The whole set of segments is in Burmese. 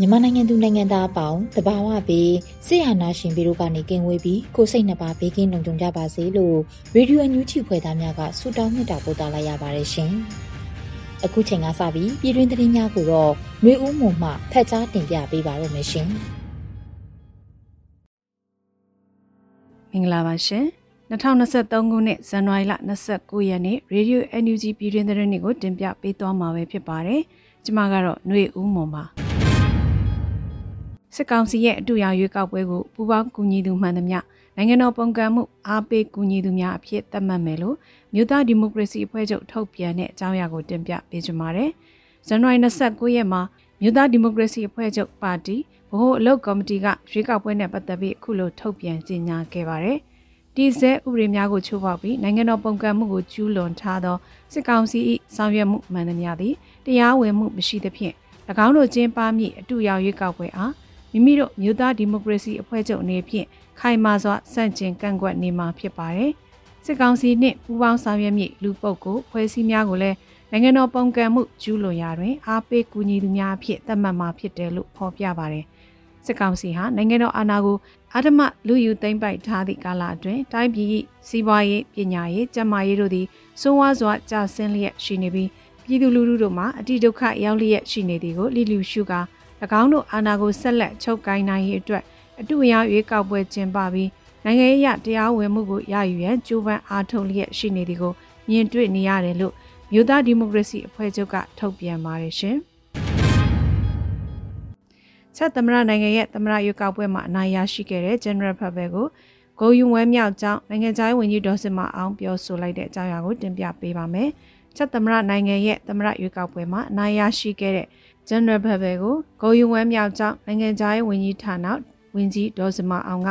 မြန်မာနိုင်ငံသူနိုင်ငံသားအပေါင်းတဘာဝပြီးဆေးရနာရှင်ပြီးတို့ကနေကင်ဝေးပြီးကိုစိတ်နှပါဘေးကင်းလုံခြုံကြပါစေလို့ရေဒီယိုအန်ယူဂျီဖွယ်သားများကဆုတောင်းမေတ္တာပို့သလိုက်ရပါတယ်ရှင်။အခုချိန်ကစပြီးပြည်တွင်းသတင်းများကိုတော့ຫນွေဦးမှုမှဖတ်ကြားတင်ပြပေးပါရမရှင်။မင်္ဂလာပါရှင်။2023ခုနှစ်ဇန်နဝါရီလ29ရက်နေ့ Radio NUG ပြည်တွင်းသတင်းတွေကိုတင်ပြပေးသွားမှာပဲဖြစ်ပါတယ်။ကျွန်မကတော့ຫນွေဦးမှုပါ။ စစ်ကောင်စီရဲ့အတူရောက်ရွေးကောက်ပွဲကိုပူးပေါင်းကူညီသူမှန်သမျှနိုင်ငံတော်ပုံကံမှုအားပေးကူညီသူများအဖြစ်သတ်မှတ်မယ်လို့မြို့သားဒီမိုကရေစီအဖွဲ့ချုပ်ထုတ်ပြန်တဲ့အကြောင်းအရာကိုတင်ပြပေးကြပါမယ်။ဇန်နဝါရီ29ရက်မှာမြို့သားဒီမိုကရေစီအဖွဲ့ချုပ်ပါတီဗဟိုအလုပ်ကော်မတီကရွေးကောက်ပွဲနဲ့ပတ်သက်ပြီးအခုလိုထုတ်ပြန်ကြေညာခဲ့ပါတယ်။ဒီဇဲဥပဒေများကိုချိုးဖောက်ပြီးနိုင်ငံတော်ပုံကံမှုကိုကျူးလွန်ထားသောစစ်ကောင်စီ၏ဆောင်ရွက်မှုမှန်သမျှသည်တရားဝင်မှုမရှိသဖြင့်၎င်းတို့ကျင်းပမည့်အတူရောက်ရွေးကောက်ပွဲအား မိမိတို့မြို့သားဒီမိုကရေစီအဖွဲ့ချုပ်အနေဖြင့်ခိုင်မာစွာစန့်ကျင်ကန့်ကွက်နေမှာဖြစ်ပါတယ်။စစ်ကောင်စီနှင့်ပူးပေါင်းဆောင်ရွက်မည့်လူပုဂ္ဂိုလ်ဖွဲ့စည်းများကိုလည်းနိုင်ငံတော်ပုံကံမှုကျူးလွန်ရာတွင်အားပေးကူညီသူများအဖြစ်သတ်မှတ်မှာဖြစ်တယ်လို့ဖော်ပြပါတယ်။စစ်ကောင်စီဟာနိုင်ငံတော်အာဏာကိုအာဓမလူယူသိမ့်ပိုက်ထားသည့်ကာလအတွင်းတိုင်းပြည်စီးပွားရေးပညာရေးကျန်းမာရေးတို့သည်စိုးဝါးစွာကျဆင်းလျက်ရှိနေပြီးပြည်သူလူထုတို့မှာအတိဒုက္ခရောက်လျက်ရှိနေသည်ကိုလိလူရှုကာ၎ င်းတို့အာဏာကိုဆက်လက်ချုပ်ကိုင်နိုင်ရေးအတွက်အတူအရာရွေးကောက်ပွဲကျင်းပပြီးနိုင်ငံရေးအတရားဝင်မှုကိုရယူရန်ကြိုးပမ်းအားထုတ်လျက်ရှိနေသည်ကိုမြင်တွေ့နေရတယ်လို့မြို့သားဒီမိုကရေစီအဖွဲ့ချုပ်ကထုတ်ပြန်ပါတယ်ရှင်။ဆက်သမရနိုင်ငံရဲ့သမရရွေးကောက်ပွဲမှာအနိုင်ရရှိခဲ့တဲ့ General Public ကိုဂုံယူဝဲမြောက်ကြောင်းနိုင်ငံခြားရေးဝန်ကြီးဒေါ်စင်မအောင်ပြောဆိုလိုက်တဲ့အကြောင်းအရာကိုတင်ပြပေးပါမယ်။ချက်သမရနိုင်ငံရဲ့သမရရွေးကောက်ပွဲမှာအနိုင်ရရှိခဲ့တဲ့ General Babel ကိုဂုံယူဝဲမြောက်ကြောင်းနိုင်ငံခြားရေးဝန်ကြီးဌာနဝန်ကြီးဒေါ်စမအောင်က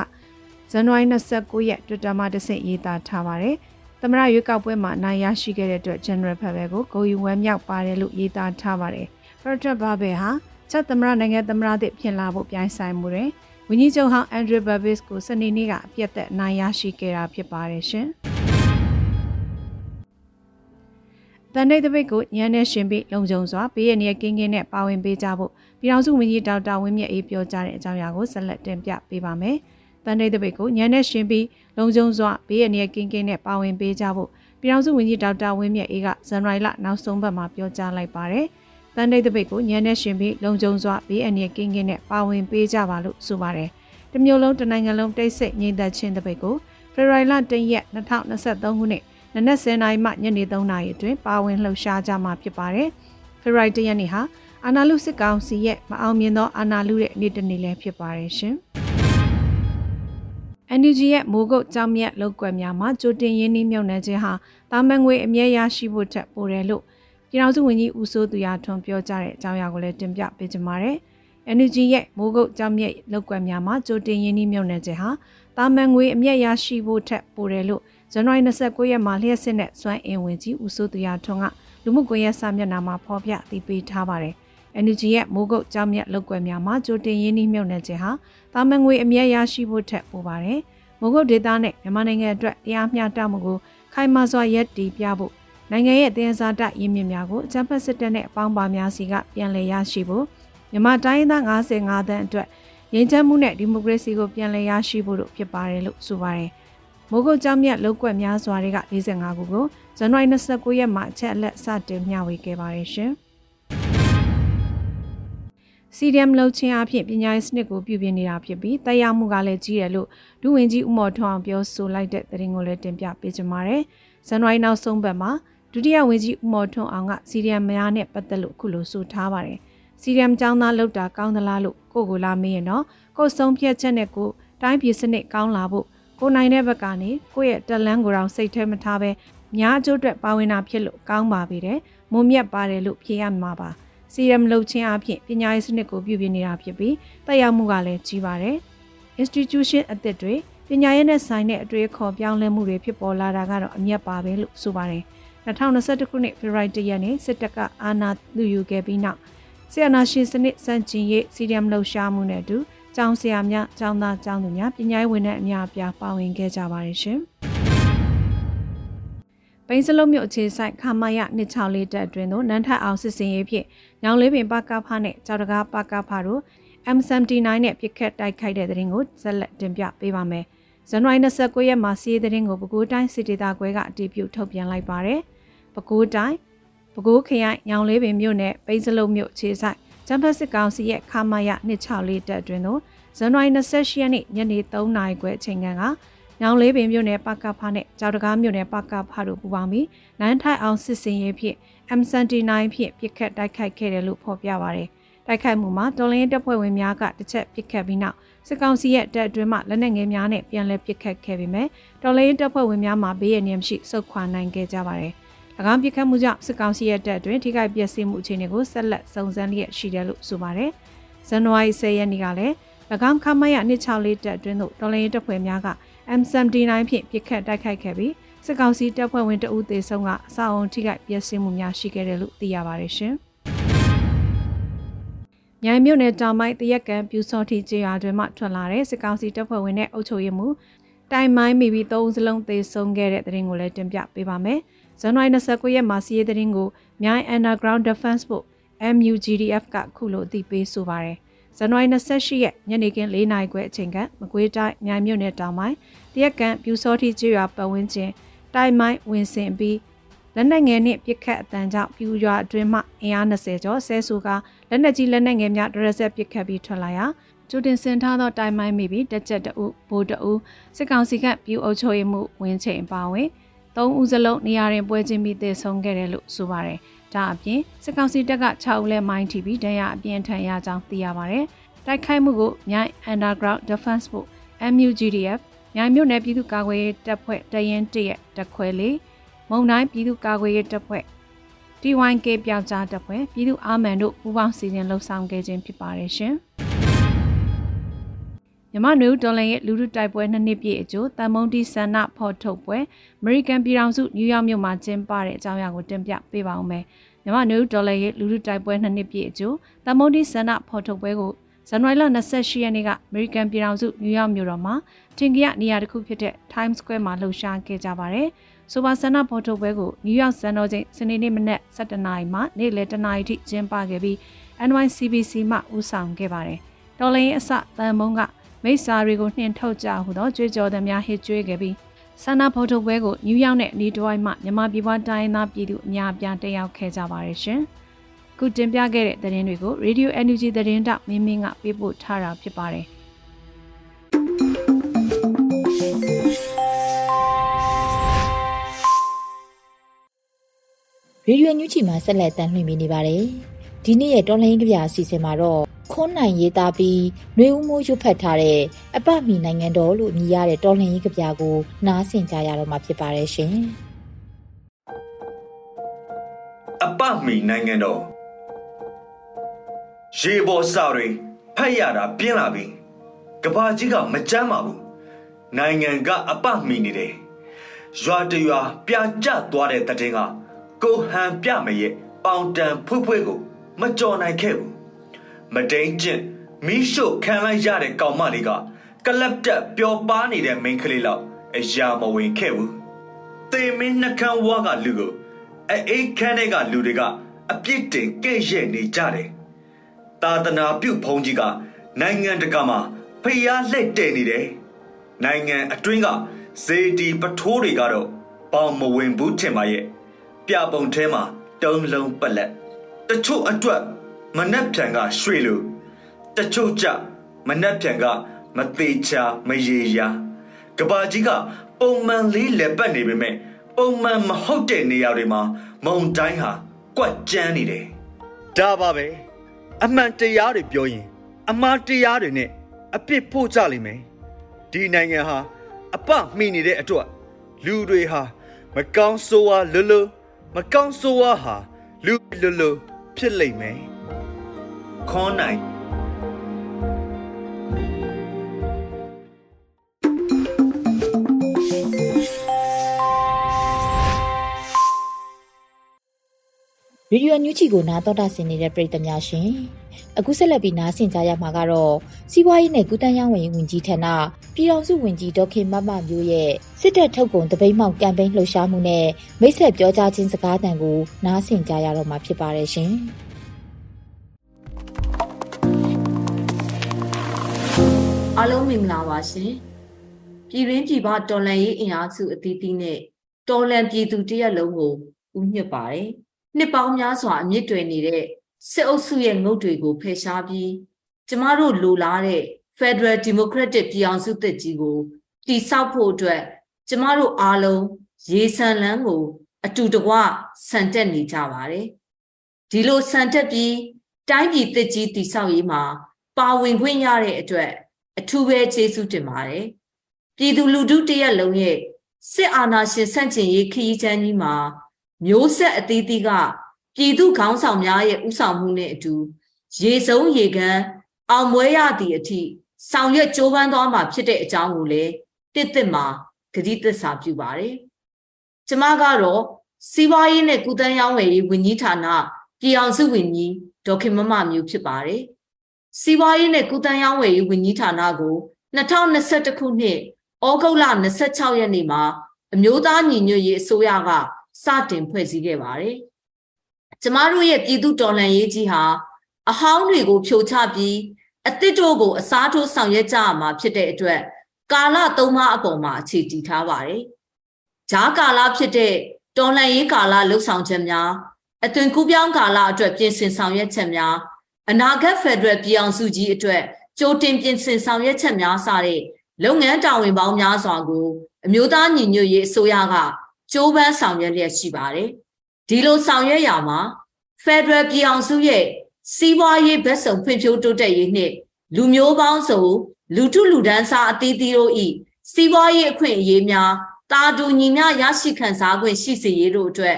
ဇန်နဝါရီ29ရက် Twitter မှာတဆင့်ရေးသားထားပါတယ်။သမရရွေးကောက်ပွဲမှာနိုင်ရရှိခဲ့တဲ့အတွက် General Babel ကိုဂုံယူဝဲမြောက်ပါတယ်လို့ရေးသားထားပါတယ်။ Frederick Babel ဟာချက်သမရနိုင်ငံသမရသစ်ဖြစ်လာဖို့ပြိုင်ဆိုင်မှုတွင်ဝန်ကြီးချုပ်ဟောင်း Andrew Babis ကိုစနေနေ့ကအပြတ်သက်နိုင်ရရှိခဲ့တာဖြစ်ပါတယ်ရှင်။ တန်တိတ်တပိတ်ကိုညံနဲ့ရှင်ပြီးလုံခြုံစွာဘေးရနေကင်းကင်းနဲ့ပါဝင်ပေးကြဖို့ပြည်ထောင်စုဝန်ကြီးဒေါက်တာဝင်းမြတ်အေးပြောကြားတဲ့အကြောင်းအရာကိုဆက်လက်တင်ပြပေးပါမယ်။တန်တိတ်တပိတ်ကိုညံနဲ့ရှင်ပြီးလုံခြုံစွာဘေးရနေကင်းကင်းနဲ့ပါဝင်ပေးကြဖို့ပြည်ထောင်စုဝန်ကြီးဒေါက်တာဝင်းမြတ်အေးကဇန်နဝါရီလနောက်ဆုံးပတ်မှာပြောကြားလိုက်ပါတယ်။တန်တိတ်တပိတ်ကိုညံနဲ့ရှင်ပြီးလုံခြုံစွာဘေးအန္တရာယ်ကင်းကင်းနဲ့ပါဝင်ပေးကြပါလို့ဆိုပါတယ်။တမျိုးလုံးတနိုင်ငံလုံးတိတ်ဆိတ်ငြိမ်သက်ခြင်းတပိတ်ကိုဖေဖော်ဝါရီလ1ရက်2023ခုနှစ် နနက်10:00နာရီမှညနေ3:00နာရီအတွင်းပါဝင်လှုပ်ရှားကြမှာဖြစ်ပါတယ်။ဖေဖော်ဝါရီ1ရက်နေ့ဟာအာနာလူစစ်ကောင်စီရဲ့မအောင်မြင်သောအာနာလူရဲ့နေ့တစ်နေ့လည်းဖြစ်ပါတယ်ရှင်။ NUG ရဲ့မိုးကုတ်ကြောင်မြတ်လောက်ကွယ်များမှာကြိုတင်ရင်းနှီးမြှုပ်နှံခြင်းဟာတာမန်ငွေအမြဲရရှိဖို့ထက်ပိုတယ်လို့ပြည်ထောင်စုဝန်ကြီးဦးစိုးသူရထွန်းပြောကြားတဲ့အကြောင်းအရာကိုလည်းတင်ပြပေးကြပါမယ်။ NUG ရဲ့မိုးကုတ်ကြောင်မြတ်လောက်ကွယ်များမှာကြိုတင်ရင်းနှီးမြှုပ်နှံခြင်းဟာတာမန်ငွေအမြဲရရှိဖို့ထက်ပိုတယ်လို့ ဇန်နဝါရီ29ရက်မှာလျှက်စစ်နဲ့စွမ်းအင်ဝင်ကြီးဦးစိုးသူရထွန်းကလူမှုကွန်ရက်စာမျက်နှာမှာဖော်ပြတည်ပေးထားပါတယ်။ NUG ရဲ့မိုးကုတ်ကြောင်မြတ်လောက်ွယ်များမှာကြိုတင်ရင်းနှီးမြှုပ်နှံခြင်းဟာတာမန်ငွေအမြဲရရှိဖို့ထက်ပိုပါတယ်။မိုးကုတ်ဒေသနဲ့မြန်မာနိုင်ငံအတွက်တရားမျှတမှုကိုခိုင်မာစွာရပ်တည်ပြဖို့နိုင်ငံရဲ့တင်စားတရင်းမြစ်များကိုအကြမ်းဖက်စစ်တပ်နဲ့အပေါင်းပါများစီကပြန်လည်ရရှိဖို့မြန်မာတိုင်းသား55တန်းအတွက်ငြိမ်းချမ်းမှုနဲ့ဒီမိုကရေစီကိုပြန်လည်ရရှိဖို့တို့ဖြစ်ပါတယ်လို့ဆိုပါတယ်။ မိုးကုတ်ကြောင့်မြတ်လောက်ကွက်များစွာတွေက45ခုကိုဇန်နဝါရီ29ရက်မှာအချက်အလက်စတင်မျှဝေခဲ့ပါတယ်ရှင်။ CDM လှုပ်ခြင်းအဖြစ်ပညာရေးစနစ်ကိုပြုပြင်နေတာဖြစ်ပြီးတရားမှုကလည်းကြီးတယ်လို့ဒုဝန်ကြီးဦးမော်ထွန်းအောင်ပြောဆိုလိုက်တဲ့သတင်းကိုလည်းတင်ပြပေးကြပါမယ်။ဇန်နဝါရီနောက်ဆုံးပတ်မှာဒုတိယဝန်ကြီးဦးမော်ထွန်းအောင်က CDM များနဲ့ပတ်သက်လို့ခုလိုဆိုထားပါတယ်။ CDM ចောင်းသားလှုပ်တာကောင်းသလားလို့ကိုကိုလာမေးရင်တော့ကိုဆုံးဖြတ်ချက်နဲ့ကိုတိုင်းပြည်စနစ်ကောင်းလာဖို့ ကိုနိုင်တဲ့ဘက်ကနေကိုယ့်ရဲ့တက်လန်းကိုယ်တော်စိတ်ထဲမထားပဲများအကျိုးအတွက်ပါဝင်တာဖြစ်လို့ကောင်းပါပြီတဲ့။မုံမြတ်ပါတယ်လို့ဖြေရမှာပါ။ CRM လုပ်ခြင်းအပြင်ပညာရေးစနစ်ကိုပြုပြင်နေတာဖြစ်ပြီးတက်ရောက်မှုကလည်းကြီးပါတယ်။ institution အသစ်တွေပညာရေးနဲ့ဆိုင်တဲ့အတွေ့အခေါ်ပြောင်းလဲမှုတွေဖြစ်ပေါ်လာတာကတော့အမျက်ပါပဲလို့ဆိုပါတယ်။2021ခုနှစ်ဖေဖော်ဝါရီလရက်နေ့စစ်တပ်ကအာဏာလူယူခဲ့ပြီးနောက်ဆီယနာရှင်စနစ်စန့်ကျင်ရေး CRM လှုပ်ရှားမှုနဲ့အတူ ကျောင်းဆရာများကျောင်းသားကျောင်းသူများပညာရေးဝန်ထမ်းအများအပြားပါဝင်ခဲ့ကြပါတယ်ရှင်။ပိန်းစလုံးမြို့အခြေဆိုင်ခမာယ264တက်အတွင်းသို့နန်းထအောင်စစ်စင်ရေးဖြင့်ညောင်လေးပင်ပကဖနဲ့ကြောက်တကားပကဖတို့ M79 နဲ့ပြစ်ခတ်တိုက်ခိုက်တဲ့တဲ့ရင်ကိုဇက်လက်တင်ပြပေးပါမယ်။ဇန်နဝါရီ29ရက်မှာစီးရီးတဲ့ရင်ကိုပဲခူးတိုင်းစစ်ဒေသခွဲကအတည်ပြုထုတ်ပြန်လိုက်ပါတယ်။ပဲခူးတိုင်းပဲခူးခရိုင်ညောင်လေးပင်မြို့နယ်ပိန်းစလုံးမြို့ခြေဆိုင် ကျန်းဖက်စစ်ကောင်စီရဲ့ခမာယ264တက်အတွင်းသို့ဇန်နဝါရီ28ရက်နေ့ညနေ3နာရီခွဲအချိန်ကညောင်လေးပင်မြို့နယ်ပကဖနဲ့ကြောက်တကားမြို့နယ်ပကဖတို့ပူးပေါင်းပြီးနိုင်ထိုင်အောင်စစ်စင်ရေးဖြင့် M79 ဖြင့်ပြစ်ခတ်တိုက်ခိုက်ခဲ့တယ်လို့ဖော်ပြပါရတယ်။တိုက်ခိုက်မှုမှာတော်လင်းတပ်ဖွဲ့ဝင်များကတစ်ချက်ပြစ်ခတ်ပြီးနောက်စစ်ကောင်စီရဲ့တပ်အတွင်းမှလက်နက်ငယ်များနဲ့ပြန်လည်ပြစ်ခတ်ခဲ့ပေမဲ့တော်လင်းတပ်ဖွဲ့ဝင်များမှာဘေးရန်မရှိစုခွာနိုင်ခဲ့ကြပါတယ်။၎ င်းပြစ်ခတ်မှုကြောင့်စစ်ကောင်စီရဲ့တပ်အတွင်းထိခိုက်ပျက်စီးမှုအခြေအနေကိုဆက်လက်စုံစမ်းလျက်ရှိတယ်လို့ဆိုပါတယ်။ဇန်နဝါရီ10ရက်နေ့ကလည်း၎င်းခမရ264တပ်အတွင်းသို့တော်လင်းတပ်ဖွဲ့များက M79 ဖြင့်ပြစ်ခတ်တိုက်ခိုက်ခဲ့ပြီးစစ်ကောင်စီတပ်ဖွဲ့ဝင်တဦးသေဆုံးကအဆောက်အုံထိခိုက်ပျက်စီးမှုများရှိခဲ့တယ်လို့သိရပါတယ်ရှင်။မြိုင်မြို့နယ်တောင်ပိုင်းတရက်ကန်ပြူစောတိကျေးရွာတွင်မှထွက်လာတဲ့စစ်ကောင်စီတပ်ဖွဲ့ဝင်နဲ့အုပ်ချုပ်ရေးမှုတိုင်မိုင်းမိပြီးသုံးစလုံးသေဆုံးခဲ့တဲ့တဲ့ရင်ကိုလည်းတင်ပြပေးပါမယ်။ ဇန်နဝါရီ29ရက်မှာစီးရဲတဲ့ရင်ကိုမြိုင် Underground Defense Force MUGDF ကခုလိုအသိပေးဆိုပါရယ်ဇန်နဝါရီ28ရက်ညနေခင်း4နာရီခွဲအချိန်ကမကွေးတိုင်းမြိုင်မြို့နယ်တောင်ပိုင်းတရက်ကန်ပြူစောတိကျွော်ပတ်ဝန်းကျင်တိုင်မိုင်းဝင်စင်ပြီးလက်နက်ငယ်နဲ့ပြစ်ခတ်အတန်ကြောင့်ပြူရွာအတွင်းမှအင်အား20ကျော်ဆဲဆူကလက်နက်ကြီးလက်နက်ငယ်များဒရက်ဆက်ပြစ်ခတ်ပြီးထွက်လာရာကျူတင်စင်ထားသောတိုင်မိုင်းမိပြီးတက်ချက်တအုပ်ဘိုးတအုပ်စစ်ကောင်စီကပြူအုပ်ချုပ်ရေးမှုဝင်ချိန်ပါဝင် သုံးဦးစလုံးနေရာတွင်ပွဲချင်းပြီးတည်ဆုံခဲ့တယ်လို့ဆိုပါတယ်။ဒါအပြင်စစ်ကောင်စီတပ်က6ဦးလဲမိုင်းထိပြီးဒဏ်ရာအပြင်းထန်ရကြောင်းသိရပါတယ်။တိုက်ခိုက်မှုကိုမြိုင် Underground Defense Force MUGDF မြိုင်မြို့နယ်ပြည်သူ့ကာကွယ်ရေးတပ်ဖွဲ့တရင်တရက်တခွဲလေးမုံတိုင်းပြည်သူ့ကာကွယ်ရေးတပ်ဖွဲ့ TYK ပြောက်ကြားတပ်ဖွဲ့ပြည်သူ့အာမန်တို့ပူးပေါင်းစီစဉ်လှုပ်ဆောင်ခဲ့ခြင်းဖြစ်ပါတယ်ရှင်။ မြမနွေဦးတော်လန်ရဲ့လူထုတိုက်ပွဲနှစ်နှစ်ပြည့်အကျိုးတန်မုံတီဆန္ဒဖော်ထုတ်ပွဲအမေရိကန်ပြည်ထောင်စုနယူးယောက်မြို့မှာကျင်းပတဲ့အကြောင်းအရာကိုတင်ပြပေးပါဦးမယ်။မြမနွေဦးတော်လန်ရဲ့လူထုတိုက်ပွဲနှစ်နှစ်ပြည့်အကျိုးတန်မုံတီဆန္ဒဖော်ထုတ်ပွဲကိုဇန်နဝါရီလ28ရက်နေ့ကအမေရိကန်ပြည်ထောင်စုနယူးယောက်မြို့တော်မှာတင်ကြရနေရာတစ်ခုဖြစ်တဲ့ Times Square မှာလှုပ်ရှားခဲ့ကြပါတယ်။ဆိုပါဆန္ဒဖော်ထုတ်ပွဲကိုနယူးယောက်စံတော်ချိန်စနေနေ့မနက်7:00နာရီမှနေ့လယ်10:00နာရီထိကျင်းပခဲ့ပြီး NYCBC မှဦးဆောင်ခဲ့ပါတယ်။တော်လိုင်းအစတန်မုံက မိစ္ဆာတွေကိုနှင်ထုတ်ကြဟုသောကြွေးကြော်သမားဟစ်ကြွေးခဲ့ပြီးဆန္ဒဖော်ထုတ်ပွဲကိုနယူးယောက်နဲ့အနီးတစ်ဝိုက်မှမြန်မာပြည်ပွားတိုင်းသားပြည်သူအများအပြားတက်ရောက်ခဲ့ကြပါတယ်ရှင်။ခုတင်ပြခဲ့တဲ့သတင်းတွေကို Radio NUG သတင်းတောက်မင်းမင်းကပေးပို့ထားတာဖြစ်ပါတယ်။ရေဒီယိုညူချီမှာဆက်လက်တမ်းလွှင့်နေပါတယ်။ ဒီနေ့ရဲ့တော်လိုင်းကြပြအစီအစဉ်မှာတော့ခွန်းနိုင်ရေးသားပြီးຫນွေဦးမိုးရွတ်ဖတ်ထားတဲ့အပမီနိုင်ငံတော်လို့အမည်ရတဲ့တော်လှန်ရေးကြပြကိုနားဆင်ကြရတော့မှာဖြစ်ပါတယ်ရှင်။အပမီနိုင်ငံတော်ရေပေါ်စာတွေဖတ်ရတာပြင်းလာပြီကဘာကြီးကမကြမ်းပါဘူးနိုင်ငံကအပမိနေတယ်ရွာတရွာပြာကျသွားတဲ့တည်င်းကကိုဟန်ပြမရဲ့ပေါင်တန်ဖွေးဖွေးကို မကြော်နိုင်ခဲ့ဘူးမတိန်ကျင့်မီးရှို့ခံလိုက်ရတဲ့ကောင်မလေးကကလပ်တက်ပျော်ပါနေတဲ့မိန်းကလေးလောက်အရာမဝင်ခဲ့ဘူးတေမင်းနှကန်းဝါကလူကိုအေးခန်းတဲ့ကလူတွေကအပြစ်တင်ကဲ့ရဲ့နေကြတယ်သာသနာပြုဘုန်းကြီးကနိုင်ငံတကာမှာဖျားလက်တဲ့နေတယ်နိုင်ငံအတွင်းကဇေဒီပထိုးတွေကတော့ပေါင်မဝင်ဘူးထင်ပါရဲ့ပြပုံထဲမှာတုံးလုံးပလက် တချို့အတွက်မနှက်ဖြန်ကရွှေလိုတချို့ကြမနှက်ဖြန်ကမသေးချာမရေရာကဘာကြီးကပုံမှန်လေးလက်ပတ်နေပေမဲ့ပုံမှန်မဟုတ်တဲ့နေရာတွေမှာမုံတိုင်းဟာကွက်ကျန်းနေတယ်ဒါပါပဲအမှန်တရားတွေပြောရင် အမှားတရားတွေနဲ့အပြစ်ဖို့ကြလိမ့်မယ်ဒီနိုင်ငံဟာအပမိနေတဲ့အတွက်လူတွေဟာ မကောင်းဆိုးဝါလွလွမကောင်းဆိုးဝါဟာလူလွလွ ဖြစ်လိမ့်မယ်ခေါ်နိုင် ရေဒီယိုညူချီကိုနားတော်တာဆင်နေတဲ့ပရိသတ်များရှင်အခုဆက်လက်ပြီးနားဆင်ကြရမှာကတော့စီးပွားရေးနဲ့ကုသရေးဝန်ကြီးဝန်ကြီးဌာနပြည်တော်စုဝန်ကြီးဒေါက်ခင်မမမျိုးရဲ့စစ်တပ်ထုတ်ကုန်တပိတ်မောက်ကမ်ပိန်းလှုပ်ရှားမှုနဲ့မိတ်ဆက်ပြောကြားခြင်းစကားသံကိုနားဆင်ကြရတော့မှာဖြစ်ပါတယ်ရှင်အားလုံးမင်္ဂလာပါရှင်ပြည်ရင်းပြည်ပတော်လန်ရေးအင်အားစုအသီးသီးနဲ့တော်လန်ပြည်သူတရက်လုံးကိုဦးညွတ်ပါတယ် နှစ်ပေါင်းများစွာအမြင့်တွယ်နေတဲ့စစ်အုပ်စုရဲ့ငုတ်တွေကိုဖယ်ရှားပြီးကျမတို့လိုလားတဲ့ Federal Democratic ပြည်အောင်စုသက်ကြီးကိုတည်ဆောက်ဖို့အတွက် ကျမတို့အားလုံးရေဆန်လန်းကို အတူတကွဆန်တက်နေကြပါတယ်ဒီလိုဆန်တက်ပြီးတိုင်းပြည်သက်ကြီးတည်ဆောက်ရေးမှာပါဝင်ခွင့်ရတဲ့အတွက်အထူးပဲကျေးဇူးတင်ပါတယ်ပြည်သူလူထုတရက်လုံးရဲ့စစ်အာဏာရှင်ဆန့်ကျင်ရေးခရီးချမ်းကြီးမှာ မျိုးဆက်အသီးသီးကပြည်သူခေါင်းဆောင်များရဲ့ဥဆောင်မှုနဲ့အတူရေစုံရေကန်းအောင်မွဲရသည့်အထိဆောင်ရွက်ကြိုးပမ်းသွားမှာဖြစ်တဲ့အကြောင်းကိုလည်းတစ်တစ်မှာဂတိသစ္စာပြုပါတယ်။ကျမကတော့စီးပွားရေးနဲ့ကုသန်းရောင်းဝယ်ရေးဝန်ကြီးဌာနပြည်အောင်စုဝန်ကြီးဒေါက်ခင်မမမျိုးဖြစ်ပါတယ်။စီးပွားရေးနဲ့ကုသန်းရောင်းဝယ်ရေးဝန်ကြီးဌာနကို2021ခုနှစ်ဩဂုတ်လ26ရက်နေ့မှာအမျိုးသားညီညွတ်ရေးအစိုးရက စတင်ဖွဲ့စည်းခဲ့ပါတယ်။ကျမတို့ရဲ့ပြည်သူတော်လှန်ရေးကြီးဟာအဟောင်းတွေကိုဖြိုချပြီးအသစ်တို့ကိုအစားထိုးဆောင်ရွက်ကြရမှာဖြစ်တဲ့အတွက်ကာလသုံးပါးအပေါ်မှာအခြေတည်ထားပါတယ်။ဂျားကာလဖြစ်တဲ့တော်လှန်ရေးကာလလှုပ်ဆောင်ချက်များအသွင်ကူးပြောင်းကာလအတွက်ပြင်ဆင်ဆောင်ရွက်ချက်များအနာဂတ်ဖက်ဒရယ်ပြည်အောင်စုကြီးအတွက်ကြိုတင်ပြင်ဆင်ဆောင်ရွက်ချက်များစတဲ့လုပ်ငန်းတာဝန်ပေါင်းများစွာကိုအမျိုးသားညီညွတ်ရေးအစိုးရက ကြိုးပမ်းဆောင်ရွက်လျက်ရှိပါတယ်။ဒီလိုဆောင်ရွက်ရမှာ Federal ပြည်အောင်စုရဲ့စီးပွားရေးဘက်ဆောင်ဖွံ့ဖြိုးတိုးတက်ရေးနှင့်လူမျိုးပေါင်းစုံလူထုလူဒန်းစားအသီးသီးတို့ဤစီးပွားရေးအခွင့်အရေးများတာတူညီမျှရရှိခံစား권ရှိစေရေးတို့အတွက်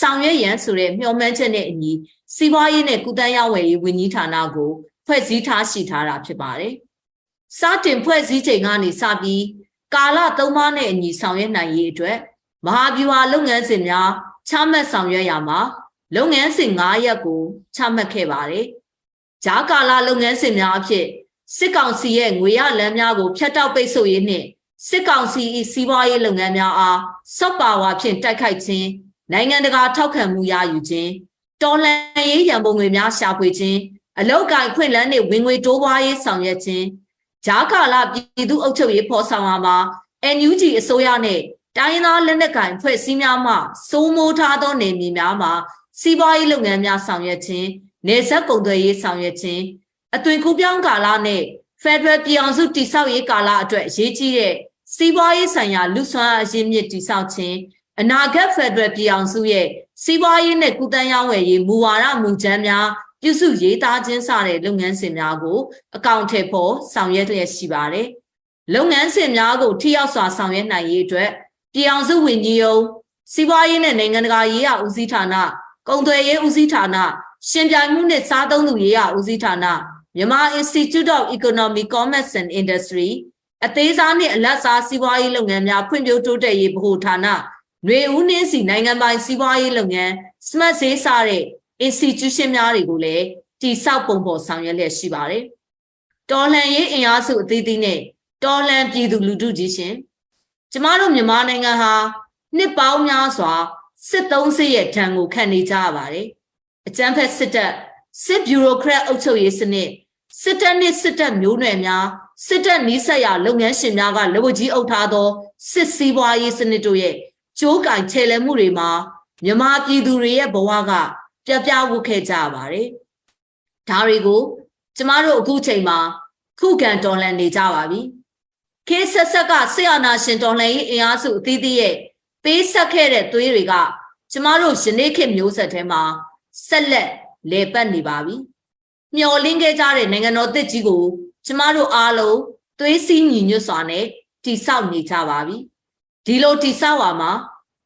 ဆောင်ရွက်ရန်ဆိုတဲ့မျှော်မှန်းချက်နဲ့အညီစီးပွားရေးနဲ့ကုသရေးဝယ်ရေးဝန်ကြီးဌာနကိုဖွဲ့စည်းထားရှိထားတာဖြစ်ပါတယ်။စတင်ဖွဲ့စည်းချိန်ကနေစပြီးကာလသုံးပါးနဲ့အညီဆောင်ရွက်နိုင်ရေးအတွက် မဟာဗျူဟာလုပ်ငန်းစဉ်များချမှတ်ဆောင်ရွက်ရမှာလုပ်ငန်းစဉ်9ရပ်ကိုချမှတ်ခဲ့ပါတယ်။ဂျာကာလာလုပ်ငန်းစဉ်များအဖြစ်စစ်ကောင်စီရဲ့ငွေရလမ်းများကိုဖျက်တောက်ပိတ်ဆို့ရေးနှင့်စစ်ကောင်စီ၏စီးပွားရေးလုပ်ငန်းများအားစော့ပါဝါဖြင့်တိုက်ခိုက်ခြင်းနိုင်ငံတကာထောက်ခံမှုရယူခြင်းတော်လှန်ရေးရန်ပုံငွေများရှာဖွေခြင်းအလောက်ကိုင်ခွင့်လန်းနှင့်ဝင်ငွေတိုးပွားရေးဆောင်ရွက်ခြင်းဂျာကာလာပြည်သူ့အုပ်ချုပ်ရေးဖော်ဆောင်ရာမှာ NUG အစိုးရနဲ့ တိုင်းသားလက်နက်ကိုင်ဖွဲ့စည်းများမှစိုးမိုးထားသောနေမြေများမှာစီးပွားရေးလုပ်ငန်းများဆောင်ရွက်ခြင်းနေဆက်ကုန်သွယ်ရေးဆောင်ရွက်ခြင်းအသွင်ကူးပြောင်းကာလနဲ့ Federal ပြည်အောင်စုတည်ဆောက်ရေးကာလအတွက်အရေးကြီးတဲ့စီးပွားရေးဆိုင်ရာလူဆွမ်းအရင်းမြစ်တည်ဆောက်ခြင်းအနာဂတ် Federal ပြည်အောင်စုရဲ့စီးပွားရေးနဲ့ကုသန်းရောင်းဝယ်ရေးမူဝါဒမူကြမ်းများပြုစုရေးသားခြင်းစတဲ့လုပ်ငန်းစဉ်များကိုအကောင့်ထဲပေါ်ဆောင်ရွက်လျက်ရှိပါတယ်။လုပ်ငန်းစဉ်များကိုထိရောက်စွာဆောင်ရွက်နိုင်ရေးအတွက် ပြည်အောင်စုဝန်ကြီးရုံးစီးပွားရေးနဲ့နိုင်ငံတကာရေးရာဦးစီးဌာနကုန်သွယ်ရေးဦးစီးဌာနရှင်ပြိုင်မှုနဲ့စားသုံးသူရေးရာဦးစီးဌာနမြန်မာ Institute of Economic Commerce and Industry အသေးစားနှင့်အလတ်စားစီးပွားရေးလုပ်ငန်းများဖွံ့ဖြိုးတိုးတက်ရေးဗဟိုဌာနຫນွေဦးနှင်းစီနိုင်ငံပိုင်စီးပွားရေးလုပ်ငန်း Smart ဈေးစားတဲ့ institution များတွေကိုလည်းတိဆောက်ပုံပေါ်ဆောင်ရွက်လျက်ရှိပါတယ်။တော်လှန်ရေးအင်အားစုအသီးသီးနဲ့တော်လှန်ပြည်သူလူထုကြီးရှင် ကျမတို့မြန်မာနိုင်ငံဟာနှစ်ပေါင်းများစွာစစ်သုံးစစ်ရဲ့ထံကိုခံနေကြရပါတယ်။အကြမ်းဖက်စစ်တပ်စစ်ဗျူရိုကရက်အုပ်ချုပ်ရေးစနစ်စစ်တပ်နှင့်စစ်တပ်မျိုးနွယ်များစစ်တပ်နီးစပ်ရာလုပ်ငန်းရှင်များကလက်ဝကြီးအုပ်ထားသောစစ်စည်းပွားရေးစနစ်တို့ရဲ့ကြိုးကင်ချေလဲမှုတွေမှာမြမပြည်သူတွေရဲ့ဘဝကပြပြဝုခဲ့ကြပါတယ်။ဒါတွေကို ကျမတို့အခုချိန်မှာခုခံတော်လှန်နေကြပါပြီ။ ခေဆက်ဆက်ကဆရာနာရှင်တော်လှန်ရေးအင်အားစုအသီးသီးရဲ့ပေးဆက်ခဲ့တဲ့သွေးတွေကကျမတို့ယနေ့ခေတ်မျိုးဆက်ထဲမှာဆက်လက်လေပတ်နေပါပြီ။မျော်လင့်ခဲ့ကြတဲ့နိုင်ငံတော်တစ်ကြီးကိုကျမတို့အားလုံးသွေးစည်းညီညွတ်စွာနဲ့တိဆောက်နေကြပါပြီ။ဒီလိုတိဆောက်ပါမှာ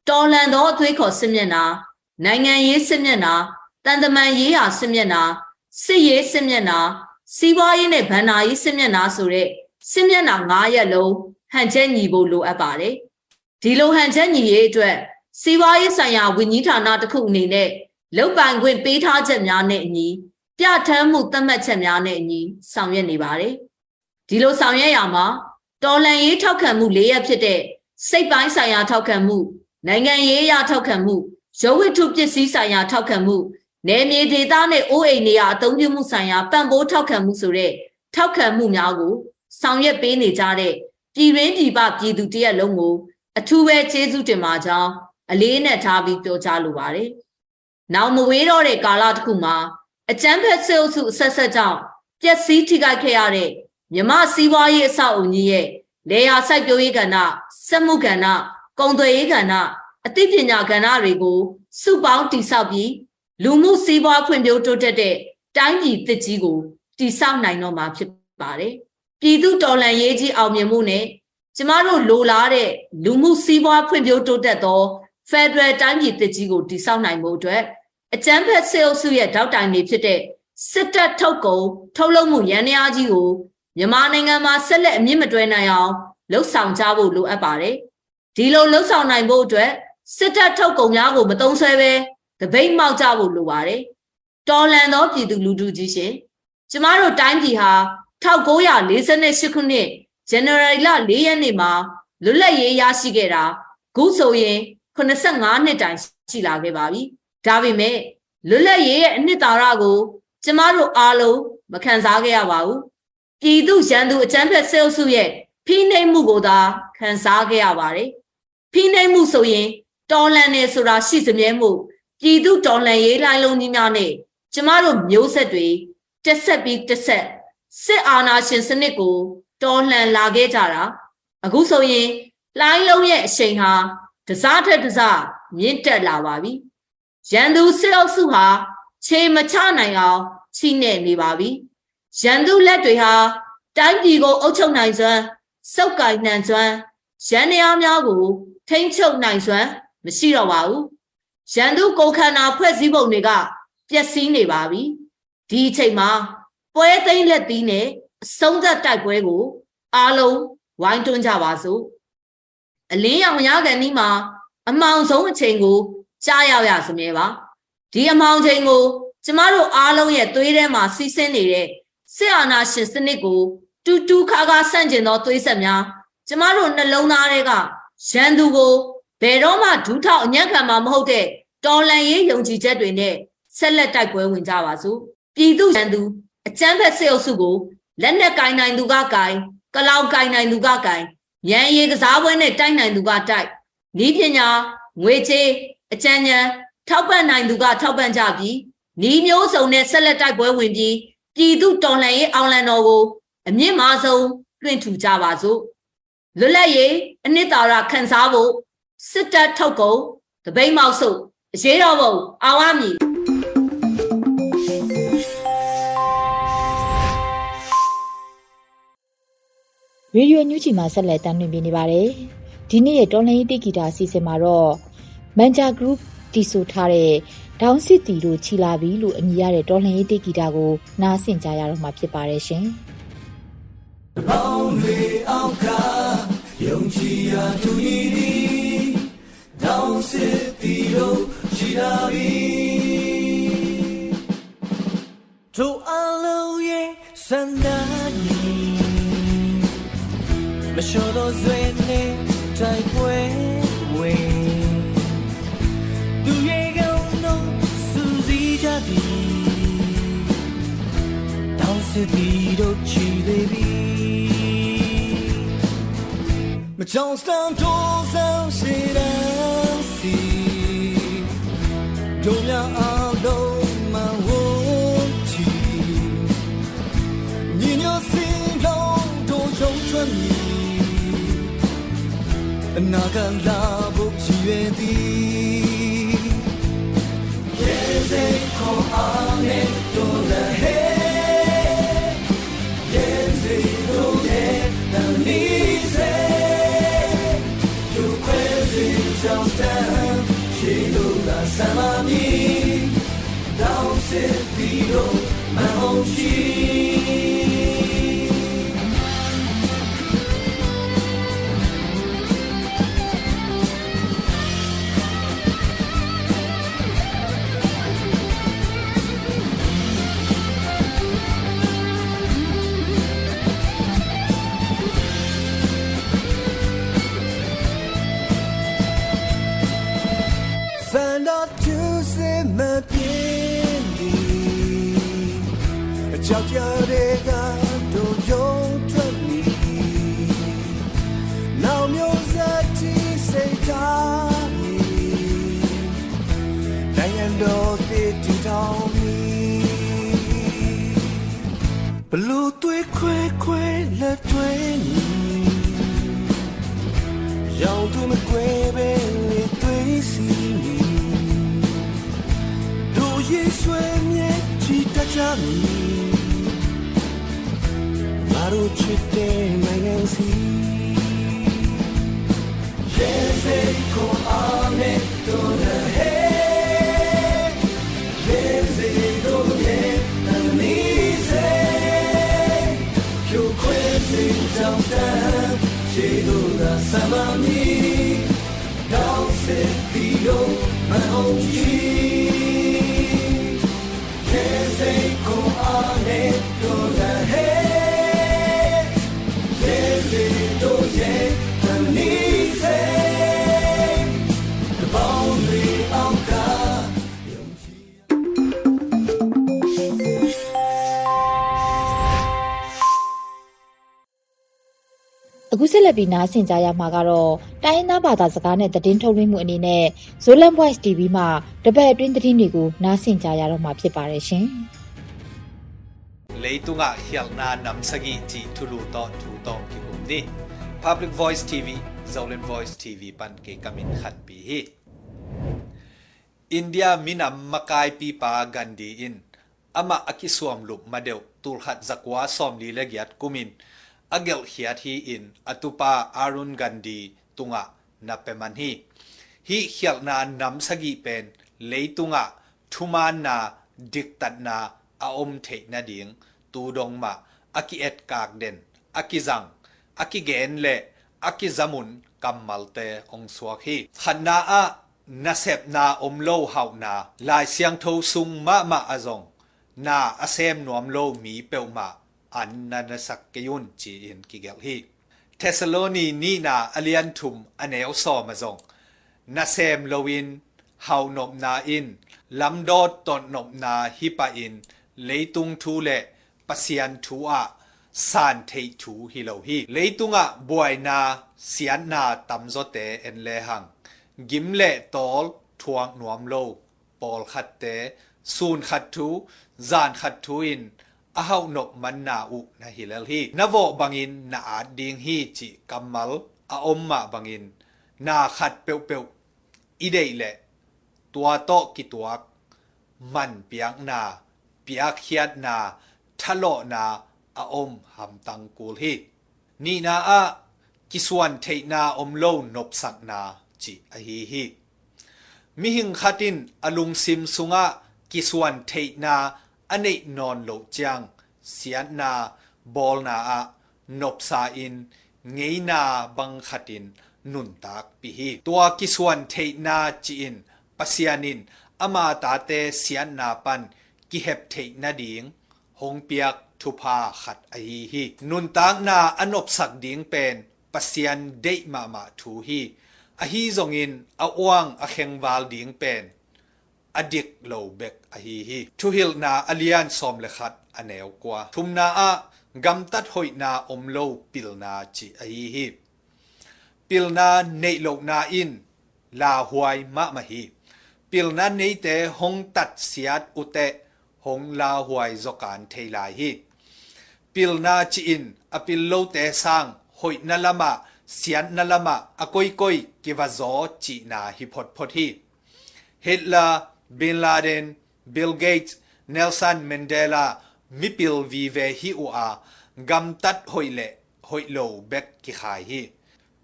တော်လန်သောအသွေးခေါ်စစ်မျက်နှာနိုင်ငံရေးစစ်မျက်နှာတန်တမန်ရေးရာစစ်မျက်နှာစစ်ရေးစစ်မျက်နှာစီးပွားရေးနဲ့ဗန္နာရေးစစ်မျက်နှာဆိုတဲ့ စစ်မျက်နှာ၅ရက်လုံးဟန်ချက်ညီဖို့လိုအပ်ပါတယ်ဒီလိုဟန်ချက်ညီရေးအတွက်စီးပွားရေးဆိုင်ရာဝန်ကြီးဌာနတစ်ခုအနေနဲ့လုတ်ပိုင်ခွင့်ပေးထားချက်များနဲ့အညီပြဋ္ဌာန်းမှုသတ်မှတ်ချက်များနဲ့အညီဆောင်ရွက်နေပါတယ်ဒီလိုဆောင်ရွက်ရမှာတော်လန်ရေးထောက်ခံမှု၄ရက်ဖြစ်တဲ့စိတ်ပိုင်းဆိုင်ရာထောက်ခံမှုနိုင်ငံရေးအရထောက်ခံမှုရုပ်ဝတ္ထုပစ္စည်းဆိုင်ရာထောက်ခံမှုနယ်မြေဒေသနဲ့အိုးအိမ်နေရာအသုံးပြုမှုဆိုင်ရာပံ့ပိုးထောက်ခံမှုဆိုတဲ့ထောက်ခံမှုများကို ဆောင်ရွက်ပေးနေကြတဲ့ပြည်ရင်းပြည်ပပြည်သူတရက်လုံးကိုအထူးပဲကျေးဇူးတင်ပါကြောင်းအလေးနဲ့ထားပြီးပြောကြားလိုပါတယ်။နောက်မဝေးတော့တဲ့ကာလတစ်ခုမှာအကျန်းဖက်ဆဲအုပ်စုအဆက်ဆက်ကြောင့်ပျက်စီးထိခိုက်ခဲ့ရတဲ့မြမစီးပွားရေးအဆောက်အုံကြီးရဲ့လေယာစိုက်ပျိုးရေးကဏ္ဍစက်မှုကဏ္ဍကုန်သွယ်ရေးကဏ္ဍအသိပညာကဏ္ဍတွေကိုစုပေါင်းတိဆောက်ပြီးလူမှုစီးပွားဖွံ့ဖြိုးတိုးတက်တဲ့တိုင်းပြည်သစ်ကြီးကိုတိဆောက်နိုင်တော့မှာဖြစ်ပါတယ်။ ပြည်သူတော်လှန်ရေးကြီးအောင်မြင်မှုနဲ့ကျမတို့လိုလားတဲ့လူမှုစီးပွားဖွံ့ဖြိုးတိုးတက်သော Federal တိုင်းပြည်သစ်ကြီးကိုတိဆောက်နိုင်မှုအတွက်အကြမ်းဖက်စေအုပ်စုရဲ့တောက်တိုင်တွေဖြစ်တဲ့စစ်တပ်ထုတ်ကုန်ထုတ်လုပ်မှုရန်ရာကြီးကိုမြန်မာနိုင်ငံမှာဆက်လက်အမြင့်မတွဲနိုင်အောင်လှုပ်ဆောင်ကြဖို့လိုအပ်ပါတယ်။ဒီလိုလှုပ်ဆောင်နိုင်ဖို့အတွက်စစ်တပ်ထုတ်ကုန်များကိုမတုံးဆွဲပဲတပိတ်မောက်ကြဖို့လိုပါတယ်တော်လန်သောပြည်သူလူထုကြီးရှင်ကျမတို့တိုင်းပြည်ဟာ 1948ခုနှစ်ဇန်နဝါရီလ4ရက်နေ့မှာလွတ်လပ်ရေးရရှိခဲ့တာခုဆိုရင်85နှစ်တိုင်ရှိလာခဲ့ပါပြီဒါပေမဲ့လွတ်လပ်ရေးရဲ့အနှစ်သာရကို ကျမတို့အားလုံးမခံစားခဲ့ရပါဘူးပြည်သူရန်သူအကြမ်းဖက်ဆဲအုပ်စုရဲ့ဖိနှိပ်မှုကိုသာခံစားခဲ့ရပါတယ်ဖိနှိပ်မှုဆိုရင်တော်လန်နေဆိုတာရှိစမြဲမှုပြည်သူတော်လန်ရေးလိုင်းလုံးကြီးများနဲ့ကျမတို့မျိုးဆက်တွေတက်ဆက်ပြီးတက်ဆက် စစ်အာဏာရှင်စနစ်ကို တော်လှန်လာခဲ့ကြတာအခုဆိုရင်လိုင်းလုံးရဲ့အချိန်ဟာတစားထက်တစားမြင့်တက်လာပါပြီရန်သူစစ်အုပ်စုဟာခြေမချနိုင်အောင်ချိနေနေပါပြီရန်သူလက်တွေဟာတိုင်းပြည်ကိုအုပ်ချုပ်နိုင်စွမ်းစုပ်ကိုင်နှံစွမ်းရန်နေအားများကို ထိမ့်ချုပ်နိုင်စွမ်းမရှိတော့ပါဘူးရန်သူကိုခန္ဓာဖွဲ့စည်းပုံတွေကပျက်စီးနေပါပြီဒီအချိန်မှာ ပွဲသိမ်းလက်သီးနဲ့အဆုံးသက်တိုက်ပွဲကိုအားလုံးဝိုင်းတွန်းကြပါစို့အလင်းရောင်ရကန်ဒီမှာအမောင်ဆုံးအချိန်ကိုကြားရောက်ရစမြဲပါဒီအမောင်ချိန်ကို ကျမတို့အားလုံးရဲ့သွေးထဲမှာစီးဆင်းနေတဲ့စစ်အာဏာရှင်စနစ်ကိုတူတူခါခါဆန့်ကျင်သောသွေးဆက်များကျမတို့နှလုံးသားတွေကရန်သူကိုဘယ်တော့မှဒူးထောက်အညံ့ခံမှာမဟုတ်တဲ့တော်လန်ရေးယုံကြည်ချက်တွေနဲ့ဆက်လက်တိုက်ပွဲဝင်ကြပါစို့ပြည်သူရန်သူ အကြမ်းဖက်စစ်အုပ်စုကိုလက်နက်ကင်နိုင်သူကကင်ကလောင်ကင်နိုင်သူကကင်ရန်ရည်ကစားပွဲနဲ့တိုက်နိုင်သူကတိုက်ဤပညာငွေချေးအကြံဉာဏ်ထောက်ပံ့နိုင်သူကထောက်ပံ့ကြပြီးဤမျိုးစုံနဲ့ဆက်လက်တိုက်ပွဲဝင်ပြီးပြည်သူတော်လှန်ရေးအောင်လံတော်ကိုအမြင့်မားဆုံးတွင်ထူကြပါစို့လွတ်လပ်ရေးအနှစ်သာရခံစားဖို့စစ်တပ်ထုတ်ကုန်တပိတ်မောက်စုအရေးတော်ပုံအောင်ရမည် ရေဒီယိုညူချီမှာဆက်လက်တမ်းလွှင့်ပြနေပါတယ်။ဒီနေ့ရဲ့တော်လိုင်းတိဂီတာအစီအစဉ်မှာတော့မန်ဂျာ group တီဆိုထားတဲ့ဒေါင်းစစ်တီတို့ချီလာပြီလို့အမည်ရတဲ့တော်လှန်ရေးတိဂီတာကိုနားဆင်ကြရတော့မှာဖြစ်ပါတယ်ရှင်။တပေါင်းတွေအောက်ကယုံကြည်ရာသူရည်ဒီတောင်းစစ်တီတို့ချီလာပြီတို့အလုံးရဲ့စန္ဒာ နီမလျှော်တော့ဆွေနဲ့တိုက်ပွဲဝင်သူရဲ့ကောင်းတော့စူးစီးကြသည်တောင်းစစ်တီတို့ချီသေးပြီ trong stan thô sao sẽ đang na kan la bu chi yue di ye ze ko ame to la he ye ze do ye na ni se you crazy jump down she do la sama mi down se di do ma hong တို့ချစ်တဲ့နိုင်ငံစီ Yes, con ame toda he. Yes, do ye na mi se. Yo kwezi down down, she do la sama mi. Down se pido ma ochi. ဆက်လက်ပြီးနားဆင်ကြရမှာကတော့တိုင်းရင်းသားဘာသာစကားနဲ့သတင်းထုတ်လွှင့်မှုအနေနဲ့ Zolan Voice TV မှာတပတ်အတွင်းသတင်းတွေကိုနားဆင်ကြရတော့မှာဖြစ်ပါတယ်ရှင်။ leitunga hialna namsagi chi thulu to thu to ki hum ni public voice tv zolen voice tv pan ke kamin khan pi hi india minam makai pi pa gandhi in ama akisuam lup madeu tul khat zakwa som li legiat kumin agel hiat hi in atupa arun gandhi tunga na peman hi. Hi nam sagipen pen leitunga thuman na diktat na aom om the na ding, tu dong ma, aki et kak den, aki zang, aki gen le, aki zamun kamal te ong suak hi. Khanna a, na sep na om lo hau na, lai siang tho sung ma ma azong na asem nuam lo mi peu ma อันนันสักกยุนจีอินกิเกลฮีเทสโลนีนีนาอเลียนทุมอเนลซอมาซงนาเซมโลวินเฮานบนาอินลำโดดตนบนาฮิปาอินเลยตุงทูเลปเซียนทูอะสานเททูฮิโลฮีเลยตุงอะบวยนาเซียนนาตำโซเตเอ็นเลหังกิมเลตอลทวงนวมโลปอลขัดเตซูนขัดทูจานขัดทูอิน hau nop man na u na hi lel hi na vo bangin na a ding hi chi kamal a om ma bangin na khat peu peu i dei le tua to ki tuak man piang na piak hiat na thalo na a om ham tang kul hi ni na a kiswan thei na om lo nop sak na chi a hi hi mi hing khatin alung sim sunga kiswan thei na anei non lo chang sian na bol na a nop sa in ngei na bang khatin nun tak pi hi tua kiswan thei na chi in pasianin ama ta te sian na pan ki hep thei na ding hong piak thu pha khat a hi hi nun tak na anop sak ding pen pasian dei ma ma thu hi a hi zong in a wang a kheng wal ding pen adik lo bek a hi hi. Thu hil na alian som le khat aneu kwa. Thum na a, gam tat hoi na om lo pil na chi a hi hi. Pilna nei lo na in, la huai ma ma hi. Pilna nei te hong tat siat ute hong la huai zokan theilai hi. Pilna chi in apil lo te sang, hoi na lama sian na lama, a koi kiwa zo chi na hi phot phot hi. บินลาเดนบิลเกตเนลสันเมนเดลามิปิลวีเวฮิอูอากัมตัดหอยเละหอยโลเบกกิขายฮี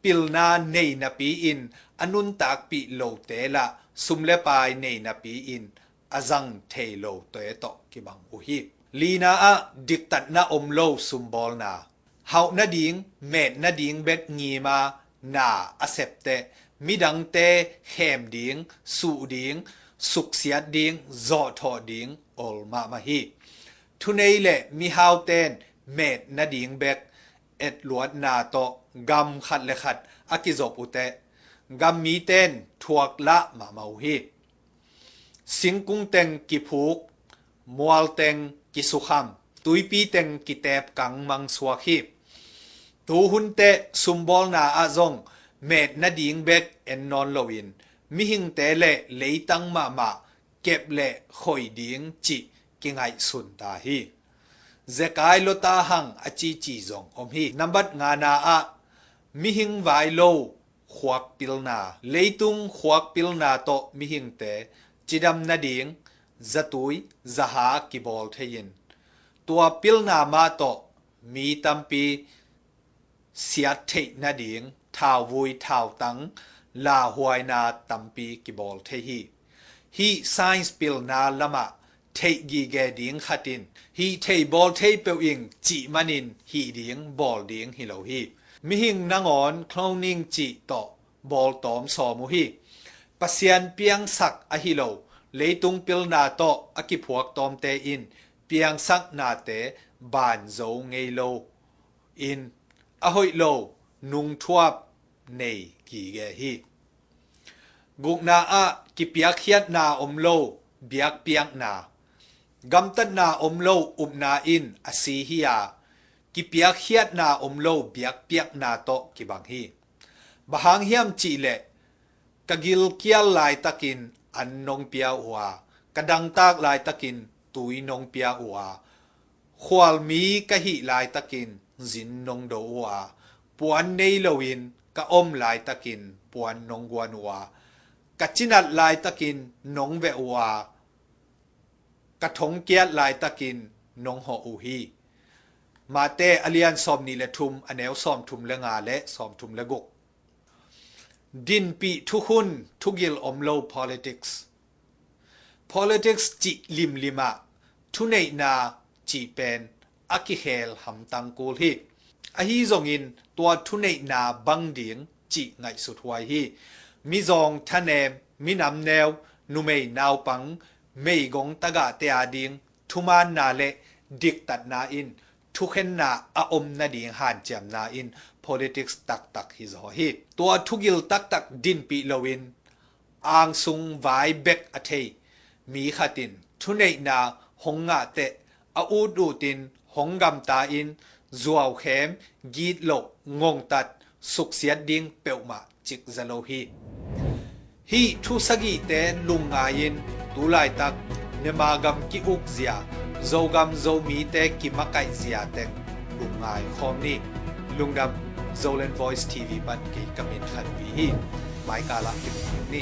ปิลนาเนยนาปีอินอนุนตากปีโลเตละสุมเลปายเนยนาปีอินอาจังเทโลเตโตกิบังอุฮีลีนาอะดิกตัดนาอมโลสุมบอลนาเฮานาดิงเมดนาดิงเบกดงีมานาอเซปเตมิดังเตแขมดิงสูดิง สุกเสียดิงจอทอดิงอลมามาฮีทุนเละมีฮาวเตนเมดนาดิงแบกเอ็ดลวดนาโตกำขัดเลขัดอากิจบอุเตกำมีเตนทวกละมามาฮีสิงกุงเตงกิผูกมัวลเตงกิสุขามตุยปีเตงกิเตบกังมังสวาฮีตูหุนเตะซุมบอลนาอาซงเมดนาดิงแบกเอ็นนอนลวิน mi hing te le lấy tang ma ma kẹp lệ khỏi điếng chỉ kinh hại xuân ta hi. Dễ cái lo ta hang a chi chỉ dòng om hi. Nắm bắt ngà na a mi hing vài lâu khoác pilna lấy tung khoác pilna to mi hing te chỉ đâm na điếng za túi za há kỳ bol thế yin tua pilna ma to mi tam pi siat the na điếng thảo vui thao tang la huai na tampi ki bol the hi. Hi science pilna lama, thei gi ge ding khatin. Hi thei bol thei pe ing, chi manin, hi ding, bol ding hi lo hi. Mi hing nangon, cloning chi to, bol tom so mu hi. Pasian piang sak a hi lo, leitung pil na to aki phuak tom te in. Piang sak na te, ban zo ngei lo. In a hoi lo, nung thuap, nei ki ge hi. Guk na a, ki piak hiat na om lo, biak piak na. Gam tat na om lo up na in, a si hi a. Ki piak hiat na om lo, biak piak na to, ki bang hi. Bahang hiam chi le kagil kial lai takin, an nong pia wa kadang tak lai takin, tui nong pia wa khwal mi ka hi lai takin, zin nong do wa puan nei lowin กะอมลายตะกินปวนนงกวนวากะจินัดลายตะกินนงเววากะทงเกียดลายตะกินนงหออูฮีมาเตอเลียนซอมนี่ละทุมอแนวซอมทุมละงาและซอมทุมละกุกดินปีทุหุนทุกิลอมโล politics politics จิลิมลิมะทุเนนาจีเป็นอักิเฮลหำตังกูลฮี chi lim lima thu nei na chi pen aki hel ham tang kul hi a hi zong in tua thu nei na bang ding chi ngai su thuai hi mi zong thanem mi nam neo nu mei nau pang mei gong taga te a ding thuman na le dik tat na in thu khen na a om na ding han cham na in politics tak tak hi zo hi tua thugil tak tak din pi lowin ang sung vai bek a thei mi khatin thu nei na honga te a u du tin hongam ta in zuaw khem git lo ngong tat suk siat ding peuma chik zalo hi hi thu sagi te lunga in tu lai tak nemagam ki uk zia zogam zo mi te ki makai zia te lungai khom ni lungdam zolen voice tv ban ki kamin khan vi hi mai kala ki ni